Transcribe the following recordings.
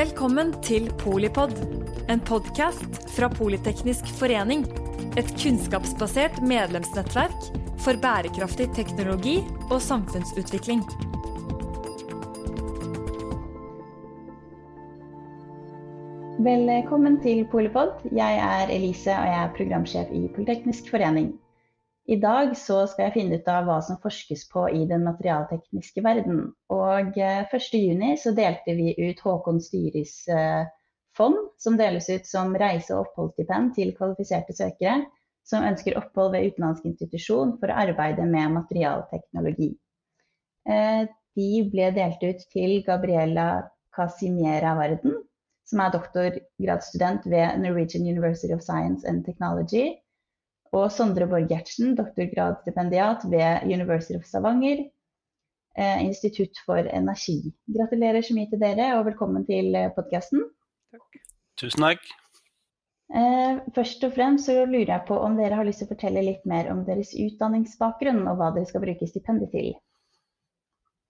Velkommen til Polipod, en podkast fra Politeknisk forening. Et kunnskapsbasert medlemsnettverk for bærekraftig teknologi og samfunnsutvikling. Velkommen til Polipod. Jeg er Elise, og jeg er programsjef i Politeknisk forening. I dag så skal jeg finne ut av hva som forskes på i den materialtekniske verden. Og 1.6 eh, så delte vi ut Håkon Styris eh, fond, som deles ut som reise- og oppholdsstipend til kvalifiserte søkere som ønsker opphold ved utenlandsk institusjon for å arbeide med materialteknologi. Eh, de ble delt ut til Gabriela Casimiera Varden, som er doktorgradsstudent ved Norwegian University of Science and Technology. Og Sondre Borg Gjertsen, doktorgradsstipendiat ved University of Stavanger. Eh, Institutt for energi. Gratulerer så mye til dere, og velkommen til eh, podkasten. Tusen takk. Eh, først og fremst så lurer jeg på om dere har lyst til å fortelle litt mer om deres utdanningsbakgrunn, og hva dere skal bruke stipendet til.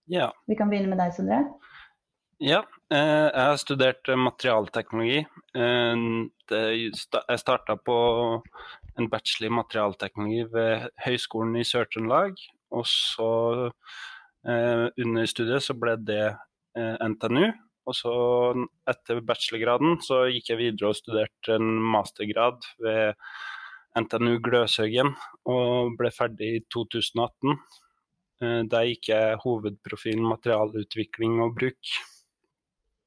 Ja. Vi kan begynne med deg, Sondre. Ja, eh, jeg har studert materialteknologi. Eh, jeg starta på en bachelor i materialteknologi ved Høgskolen i Sør-Trøndelag. Og så eh, under studiet så ble det NTNU. Og så etter bachelorgraden så gikk jeg videre og studerte en mastergrad ved NTNU Gløshaugen og ble ferdig i 2018. Der gikk jeg hovedprofilen materialutvikling og bruk.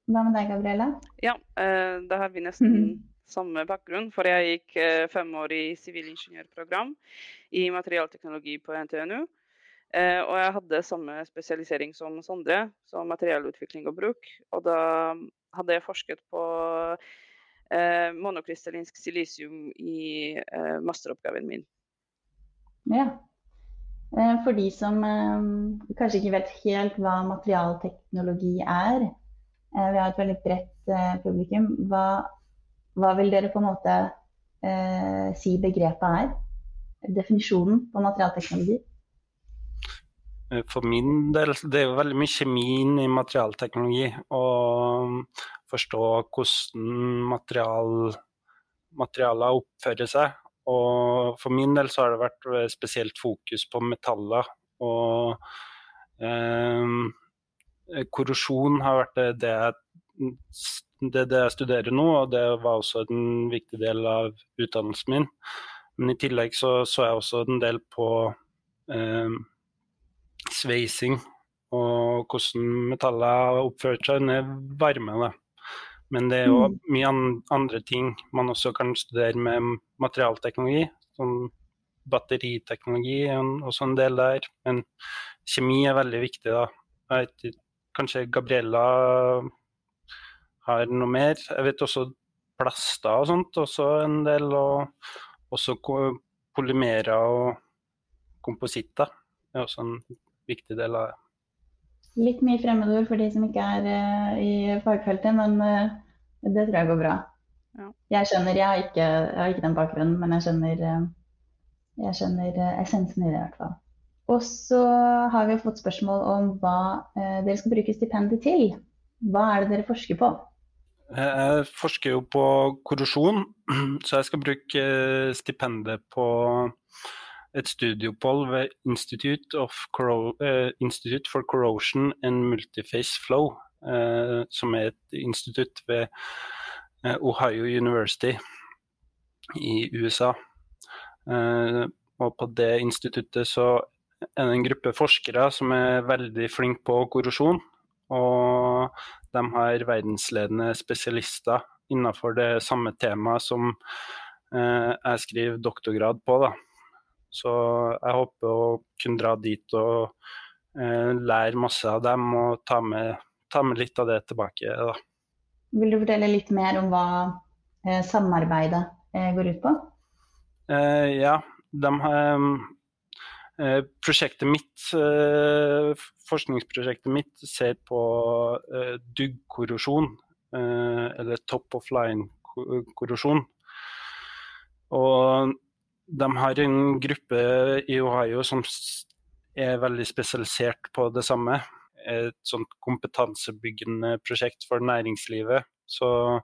Hva med deg, Gabrielle? Ja, eh, da har vi nesten mm. Samme bakgrunn. For jeg gikk eh, fem år i sivilingeniørprogram i materialteknologi på NTNU. Eh, og jeg hadde samme spesialisering som Sondre, som materialutvikling og bruk. Og da hadde jeg forsket på eh, monokrystallinsk silisium i eh, masteroppgaven min. Ja. For de som kanskje ikke vet helt hva materialteknologi er, vi har et veldig bredt publikum. Hva, hva, vil dere på en måte eh, si begrepet er? Definisjonen på materialteknologi? Eh, for min del det er jo veldig mye kjemi i materialteknologi. Å forstå hvordan material, materialer oppfører seg. Og for min del så har det vært spesielt fokus på metaller. Og eh, Eh, korrosjon har vært det, det, det, jeg studerer nå, og det var også en viktig del av utdannelsen min. Men i tillegg så, så jeg også en del på eh, sveising og hvordan metaller har oppført seg under varme. Da. Men det er jo mm. mye andre ting man også kan studere med materialteknologi. Sånn batteriteknologi og også en del der. Men kjemi er veldig viktig, da. Jeg vet Kanskje Gabriella har noe mer. Jeg vet også plaster og sånt også en del. Og også polymerer og kompositter er også en viktig del av det. Litt mye fremmedord for de som ikke er uh, i fagfeltet, men uh, det tror jeg går bra. Ja. Jeg skjønner, jeg har, ikke, jeg har, ikke, den bakgrunnen, men jeg skjønner, uh, jeg skjønner essensen i det i hvert fall. Og så har vi fått spørsmål om hva eh, dere skal bruke stipendet til. Hva er det dere forsker på? Jeg forsker jo på korrosjon, så jeg skal bruke eh, stipendet på et studieopphold ved Institute, uh, Institute, for Corrosion and Multiface Flow, uh, som er et institutt ved Ohio University i USA. og på det instituttet så er det en gruppe forskere som er veldig flinke på korrosjon. Og de har verdensledende spesialister innenfor det samme temaet som eh, jeg skriver doktorgrad på. Da. Så jeg håper å kunne dra dit og eh, lære masse av dem og ta med, ta med, litt av det tilbake. Da. Vil du fortelle litt mer om hva eh, samarbeidet eh, går ut på? Eh, ja, de har Eh, prosjektet mitt, eh, forskningsprosjektet mitt ser på eh, duggkorrosjon, eller top of line-korrosjon. Og de har en gruppe i Ohio som er veldig spesialisert på det samme. Et sånt kompetansebyggende prosjekt for næringslivet Så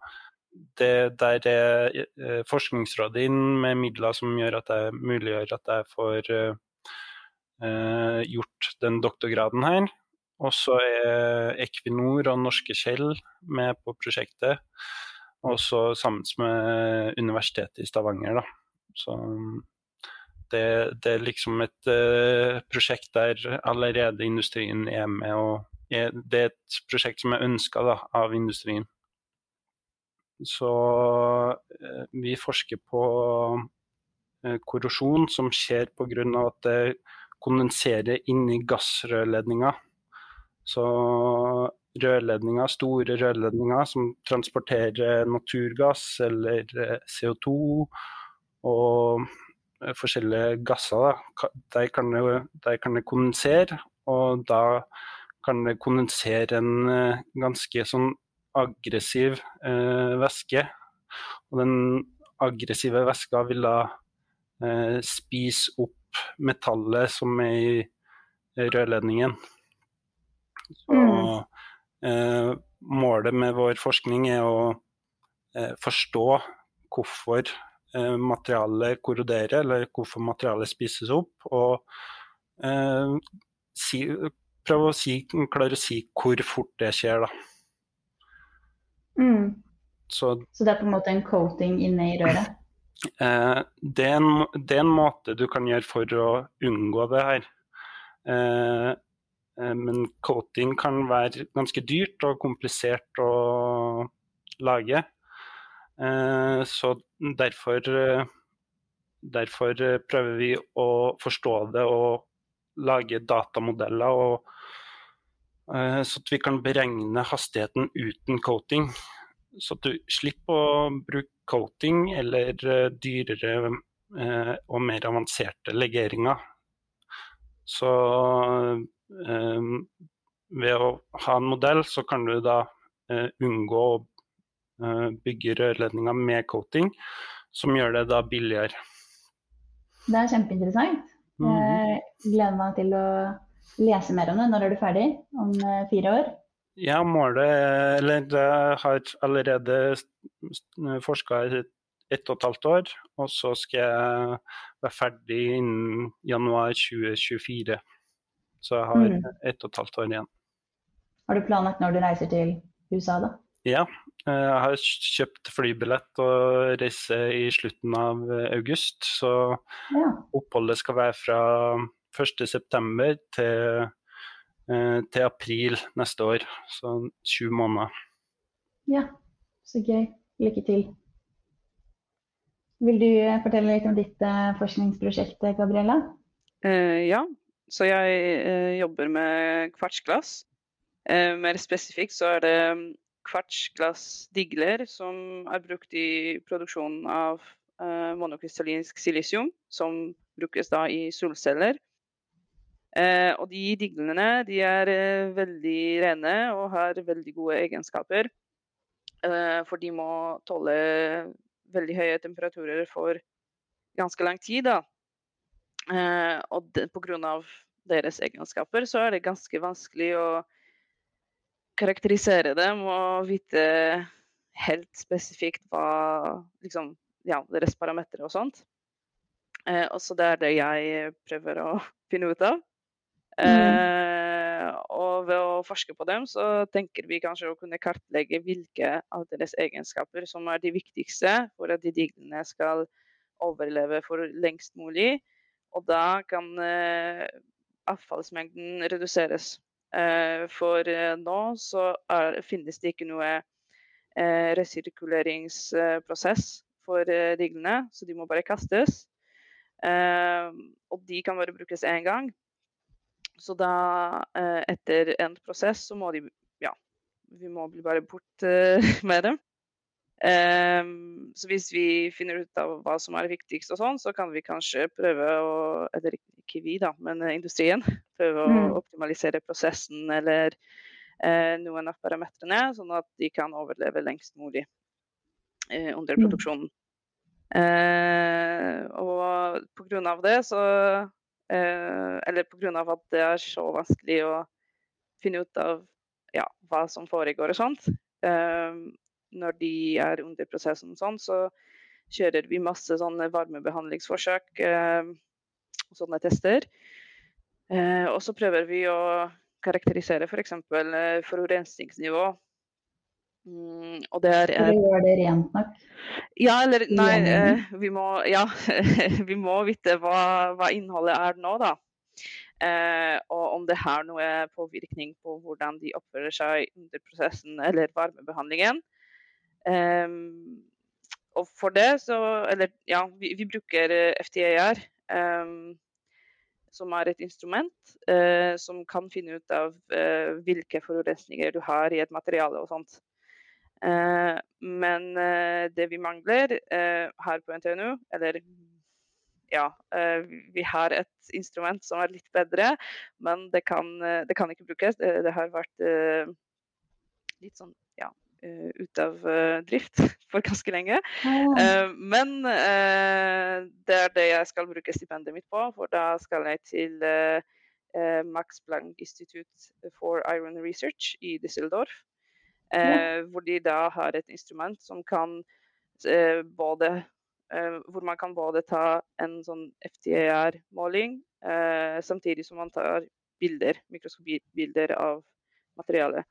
det der er eh, Forskningsrådet inn med midler som gjør at jeg muliggjør at jeg får uh, gjort den doktorgraden her. Og så er Equinor og Norske Kjell med på prosjektet. Også sammen med Universitetet i Stavanger. Da. Så det, det, er liksom et eh, prosjekt der allerede industrien er med. og er, Det er et prosjekt som er ønska av industrien. Så eh, vi forsker på uh, korrosjon som skjer pga. at det kondenserer inni gassrørledninga. Så rørledninger, store rørledninger som transporterer naturgass eller CO2 og Eh, forskjellige gasser. Der kan, det, der kan det kondensere, og da kan det kondensere en eh, ganske sånn aggressiv eh, væske. Og den aggressive væska vil da eh, spise opp metallet som er i rørledningen. Så mm. eh, målet med vår forskning er å eh, forstå hvorfor Eh, materialet korroderer, eller hvorfor materialet spises opp. Og eh, si, prøve å si, klare å si hvor fort det skjer, da. Mm. Så, Så, det er på en måte en coating inne i røret? Eh, det, er en, det, er en, måte du kan gjøre for å unngå det her. Eh, eh men coating kan være ganske dyrt og komplisert å lage. Så derfor, derfor prøver vi å forstå det og lage datamodeller. Og, så at vi kan beregne hastigheten uten coating. Så at du slipper å bruke coating eller dyrere og mer avanserte legeringer. Så ved å ha en modell, så kan du da unngå å Eh, bygge rørledninger med coating, som gjør det da billigere. Det er kjempeinteressant. Mhm. Jeg gleder meg til å lese mer om det. Når er du ferdig? Om eh, fire år? Ja, målet Eller jeg har allerede forska i ett og et halvt år. Og så skal jeg være ferdig innen januar 2024. Så jeg har mm. ett og et halvt år igjen. Har du planlagt når du reiser til USA, da? Ja, Eh, jeg har kjøpt flybillett og reiser i slutten av august. Så ja. oppholdet skal være fra 1.9. Til, til april neste år. Så sju måneder. Ja, så gøy. Lykke til. Vil du fortelle litt om ditt forskningsprosjekt, Gabriella? Uh, ja, så jeg uh, jobber med kvartsglass. Uh, mer spesifikt så er det kvartsglassdigler som er brukt i produksjonen av uh, monokrystallinsk silisium, som brukes da i solceller. Uh, og de diglene de er eh, veldig rene og har veldig gode egenskaper. for de må tåle veldig høye temperaturer for ganske lang tid. Da. og pga. deres egenskaper så er det ganske vanskelig å karakterisere dem og vite helt spesifikt hva liksom, ja, deres parametere og sånt. Eh, og så det er det jeg prøver å finne ut av. Eh, og ved å forske på dem, så tenker vi kanskje å kunne kartlegge hvilke av deres egenskaper som er de viktigste for at de diglene skal overleve for lengst mulig. Og da kan eh, avfallsmengden reduseres. Eh, for nå så er, finnes det ikke noe resirkuleringsprosess for riglene, så de må bare kastes. og de kan bare brukes én gang. Så da, etter en prosess, så må de Ja, vi må bli bare bort med dem. Um, så hvis vi finner ut av hva som er viktigst, og sånn, så kan vi kanskje prøve å Eller ikke vi, da, men industrien. Prøve å mm. optimalisere prosessen eller uh, noen av parametrene, sånn at de kan overleve lengst mulig uh, under mm. produksjonen. Uh, og pga. det så Eller pga. at det er så vanskelig å finne ut av ja, hva som foregår og sånt, når de er under prosessen, sånn, så kjører vi masse sånne varmebehandlingsforsøk og sånne tester. og så prøver vi å karakterisere f.eks. For forurensningsnivå Mm, og det er For å gjøre det rent nok? Ja, eller nei, eh, vi, må, ja, vi må vite hva, hva, innholdet er nå, da. Eh, og om det har noe påvirkning på hvordan de oppfører seg under prosessen eller varmebehandlingen. Eh, og for det så Eller ja, vi, vi bruker eh, FTAR. Eh, som er et instrument eh, som kan finne ut av hvilke forurensninger du har i et materiale og sånt. Eh, men eh, det vi mangler eh, her på NTNU, eller ja, vi har et instrument som er litt bedre, men det kan, det kan ikke brukes. Det, det, har vært litt sånn ja, ute av drift for ganske lenge. Mm. Men det er det jeg skal bruke stipendet mitt på, for da skal jeg til Max Planck Institute for Iron Research i Düsseldorf. Eh, hvor de da har et instrument som kan eh, både eh, Hvor man kan både ta en sånn FTAR-måling samtidig som man tar bilder, mikroskopibilder av materialet.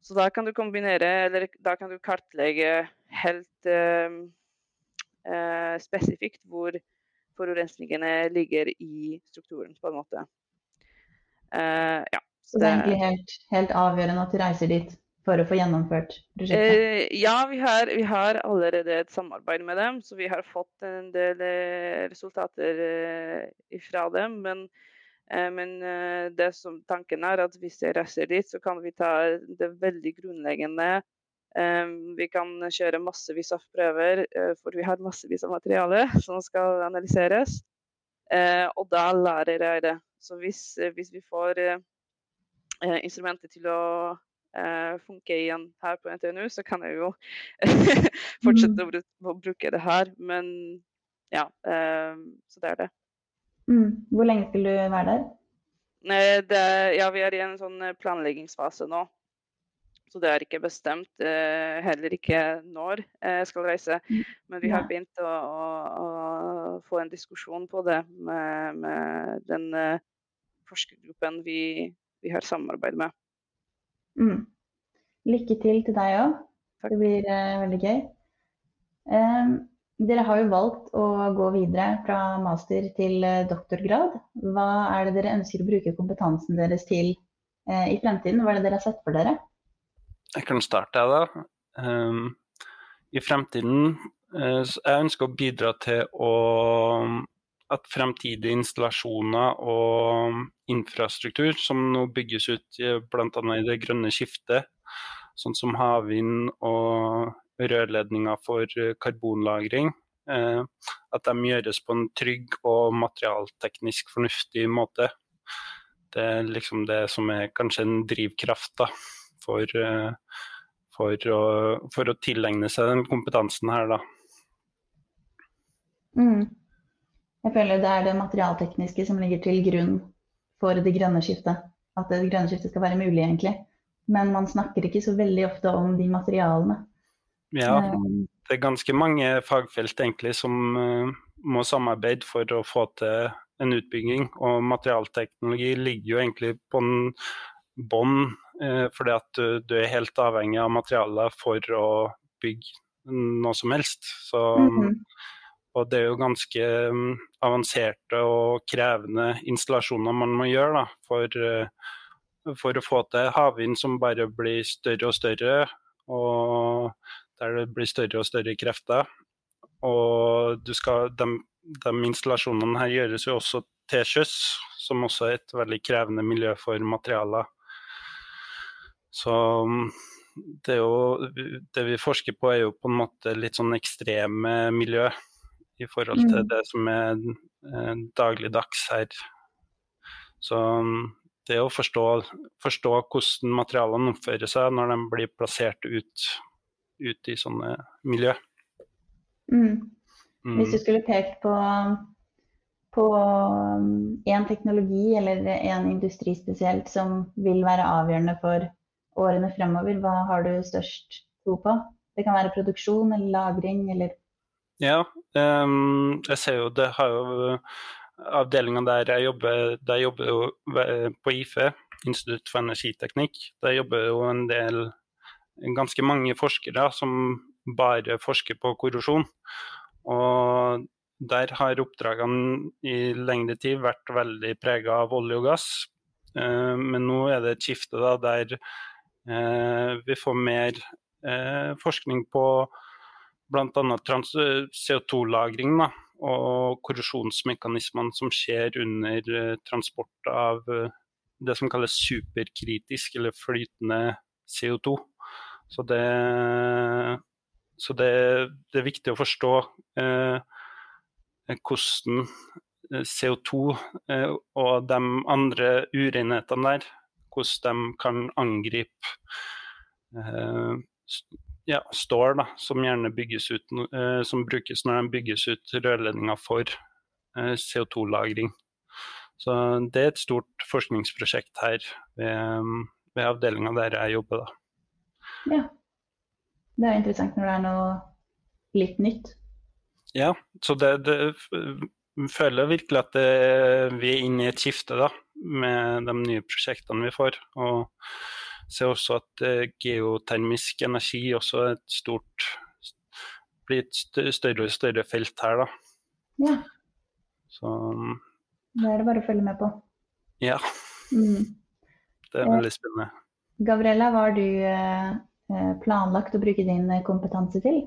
Så da kan du kombinere, eller da kan du kartlegge helt uh, uh, spesifikt hvor forurensningene ligger i strukturen, på en måte. Ja, så det er egentlig helt, helt avgjørende at du reiser dit for å få gjennomført prosjektet? Eh, ja, vi har, vi har, allerede et samarbeid med dem, så vi har fått en del eh, resultater eh, fra dem. Men, eh, men eh, det som tanken er at hvis jeg reiser dit, så kan vi ta det veldig grunnleggende. Eh, vi kan kjøre massevis av prøver, for vi har massevis av materiale som skal analyseres. og da lærer jeg det. Så hvis, hvis vi får instrumenter til å uh, funke igjen her på NTNU, så kan jeg jo fortsette mm. å, bruke det her. Men ja, uh, så det er det. Mm. Hvor lenge skal du være der? Det, ja, vi er i en sånn eh, planleggingsfase nå. Så det er ikke bestemt. Heller ikke når jeg skal reise. Mm. Men vi har begynt å, å, å få en diskusjon på det med, med den forskergruppen vi, vi har samarbeid med. Mm. Lykke til til deg òg. Det blir uh, veldig gøy. Um, dere har jo valgt å gå videre fra master til uh, doktorgrad. Hva er det dere ønsker å bruke kompetansen deres til uh, i fremtiden? Hva er det dere har sett for dere? Jeg kan starte, jeg, da. Um, I fremtiden jeg ønsker å bidra til å at fremtidige installasjoner og infrastruktur som nå bygges ut bl.a. i det grønne skiftet, sånn som havvind og rørledninger for karbonlagring, eh, at de gjøres på en trygg og materialteknisk fornuftig måte. Det er liksom det som er kanskje en drivkraft da, for, eh, for, å, for å tilegne seg den kompetansen her. da. Mm. Jeg føler det er det materialtekniske som ligger til grunn for det grønne skiftet. At det grønne skiftet skal være mulig, egentlig. Men man snakker ikke så veldig ofte om de materialene. Ja, eh, det er ganske mange fagfelt egentlig som uh, må samarbeide for å få til en utbygging. Og materialteknologi ligger jo egentlig på en bånn, uh, fordi at du, du, er helt avhengig av materialer for å bygge noe som helst. Så mm -hmm. Og det er jo ganske um, avanserte og krevende installasjoner man må gjøre da, for, uh, for å få til havvind som bare blir større og større, og der det blir større og større krefter. Og skal, de, de, installasjonene her gjøres jo også til sjøs, som også er et veldig krevende miljø for materialer. Så um, det, jo, det vi forsker på er jo på en måte litt sånn ekstreme miljø i forhold til mm. det som er eh, dagligdags her. Så mm, det å forstå, forstå, hvordan materialene oppfører seg når de blir plassert ut, ut i sånne miljø. Mm. Mm. Hvis du skulle pekt på, på én teknologi eller en industri spesielt som vil være avgjørende for årene fremover, hva har du størst tro på? Det kan være produksjon eller lagring eller Ja, um, jeg ser jo det har jo avdelinga der jeg jobber, der jobber jo på IFE, Institutt for energiteknikk. Der jobber jo en del, ganske mange forskere som bare forsker på korrosjon. Og der har oppdragene i lengre tid vært veldig prega av olje og gass. Eh, men nå er det et skifte da, der eh, vi får mer eh, forskning på bl.a. CO2-lagring og korrosjonsmekanismene som skjer under transport av det som kalles superkritisk eller flytende CO2. Så det, så det, det er viktig å forstå eh, hvordan eh, CO2 eh, og de andre urenhetene der, hvordan de kan angripe eh, ja, stål, da, som gjerne bygges ut, som brukes når de bygges ut rørledninger for CO2-lagring. Så Det er et stort forskningsprosjekt her ved, ved avdelinga der jeg jobber. da. Ja. Det er interessant når det er noe litt nytt. Ja, så det, det føler virkelig at det, vi er inne i et skifte da, med de nye prosjektene vi får. Og ser også at uh, geotermisk energi også er et stort blir et større og større felt her, da. Ja. Så Det er det bare å følge med på. Ja. Mm. Det er veldig spennende. Gabriella, hva har du uh, planlagt å bruke din kompetanse til?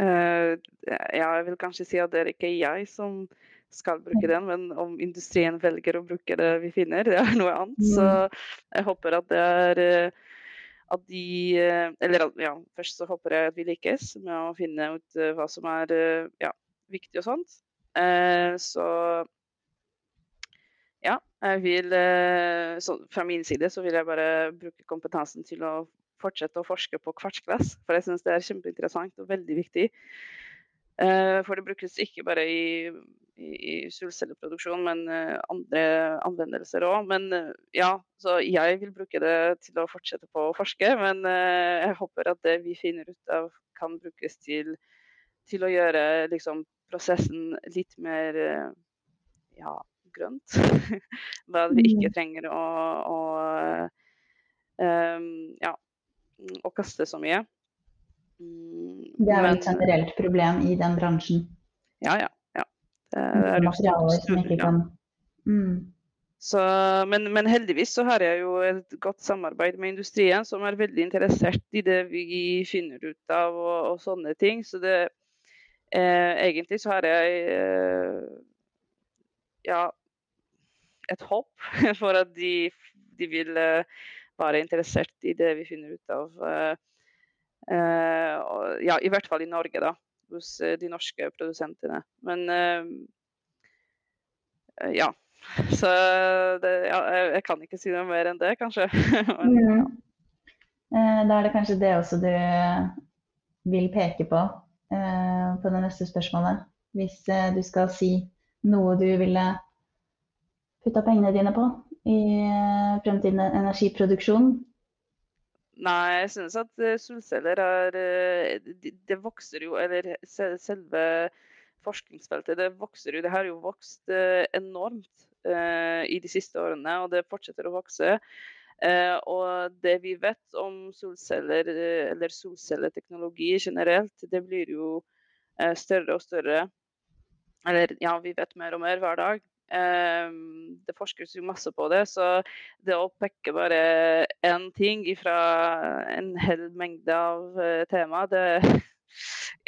Uh, jeg vil kanskje si at det er ikke jeg som skal bruke den, men om industrien velger å bruke det vi finner, det er noe annet. Så mm. jeg håper at det er eh, at de eh, Eller ja, først så håper jeg at vi lykkes med å finne ut hva som er ja, viktig og sånt. Så ja, jeg vil så Fra min side så vil jeg bare bruke kompetansen til å fortsette å forske på kvartsglass. For jeg syns det er kjempeinteressant og veldig viktig. For det brukes ikke bare i, i, i solcelleproduksjon, men uh, andre anvendelser òg. Men uh, ja, så jeg vil bruke det til å fortsette på å forske. Men jeg håper at det vi finner ut av, kan brukes til, til å gjøre liksom, prosessen litt mer ja, grønt. da vi ikke mm. trenger å, å um, ja, å kaste så mye. Mm, det er jo et generelt problem i den bransjen. Ja, ja. Er Materialer som ikke kan mm. Så, men, men, heldigvis så har jeg jo et godt samarbeid med industrien, som er veldig interessert i det vi finner ut av og, og sånne ting. Så det, eh, egentlig så har jeg eh, ja, et håp for at de, de vil eh, være interessert i det vi finner ut av. Eh, ja, I hvert fall i Norge, da. Hos eh, de norske produsentene. Men ja. Så det, ja, jeg kan ikke si noe mer enn det, kanskje. Men, ja. Da er det kanskje det også du vil peke på på det neste spørsmålet. Hvis du skal si noe du ville putta pengene dine på i eh, fremtiden energiproduksjon? Nei, jeg synes at eh, solceller er Det Det vokser jo, eller selve forskningsfeltet, det vokser jo. Det har jo vokst enormt i de siste årene, og det fortsetter å vokse. og det vi vet om solceller, eller solcelleteknologi generelt, det blir jo større og større. Eller ja, vi vet mer og mer hver dag. Ehm, det forskes jo masse på det, så det å pekke bare én ting fra en hel mengde av uh, tema, det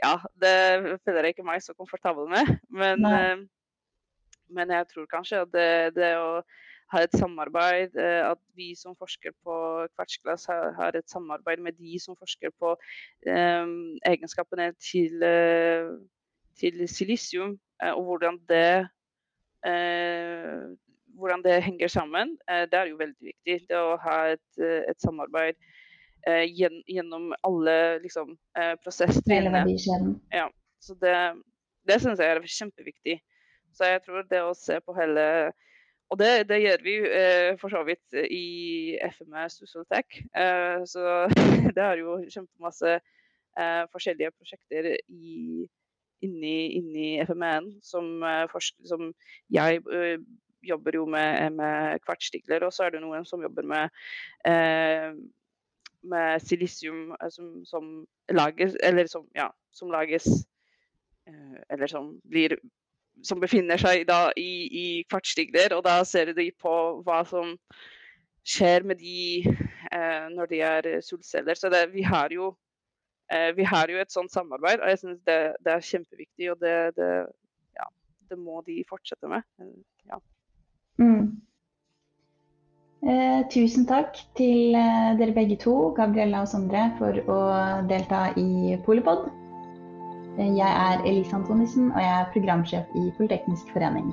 Ja, det føler jeg ikke meg så komfortabel med. Men, uh, men jeg tror kanskje at det, det å ha et samarbeid, uh, at vi som forsker på kvartsglass har, et samarbeid med de som forsker på um, egenskapene til, til silisium, og hvordan det Eh, hvordan det henger sammen, eh, det er jo veldig viktig. Det å ha et, eh, et samarbeid gjennom alle liksom, prosesstrinnene. Ja, så det, det syns jeg er kjempeviktig. Så jeg tror det å se på hele Og det, det gjør vi eh, for så vidt i FME Susoltech. Eh, så det er jo kjempemasse eh, forskjellige prosjekter i, inni, inni FMN som, som jeg jobber jo med, med kvartstigler, og så er det noen som jobber med eh, med silisium som, som, lages, eller som, ja, som lages eh, Eller som blir som befinner seg da i, i kvartstigler, og da ser de på hva som skjer med de eh, når de er solceller. Så det, vi, har jo, eh, vi har jo et sånt samarbeid, og jeg syns det, det, er kjempeviktig. Og det, det, ja, det, må de fortsette med. Eh, ja. Mm. Eh, tusen takk til eh, dere begge to, Gabriella og Sondre, for å delta i Polipod. Eh, jeg er Elise Antonissen, og jeg er programsjef i Politeknisk forening.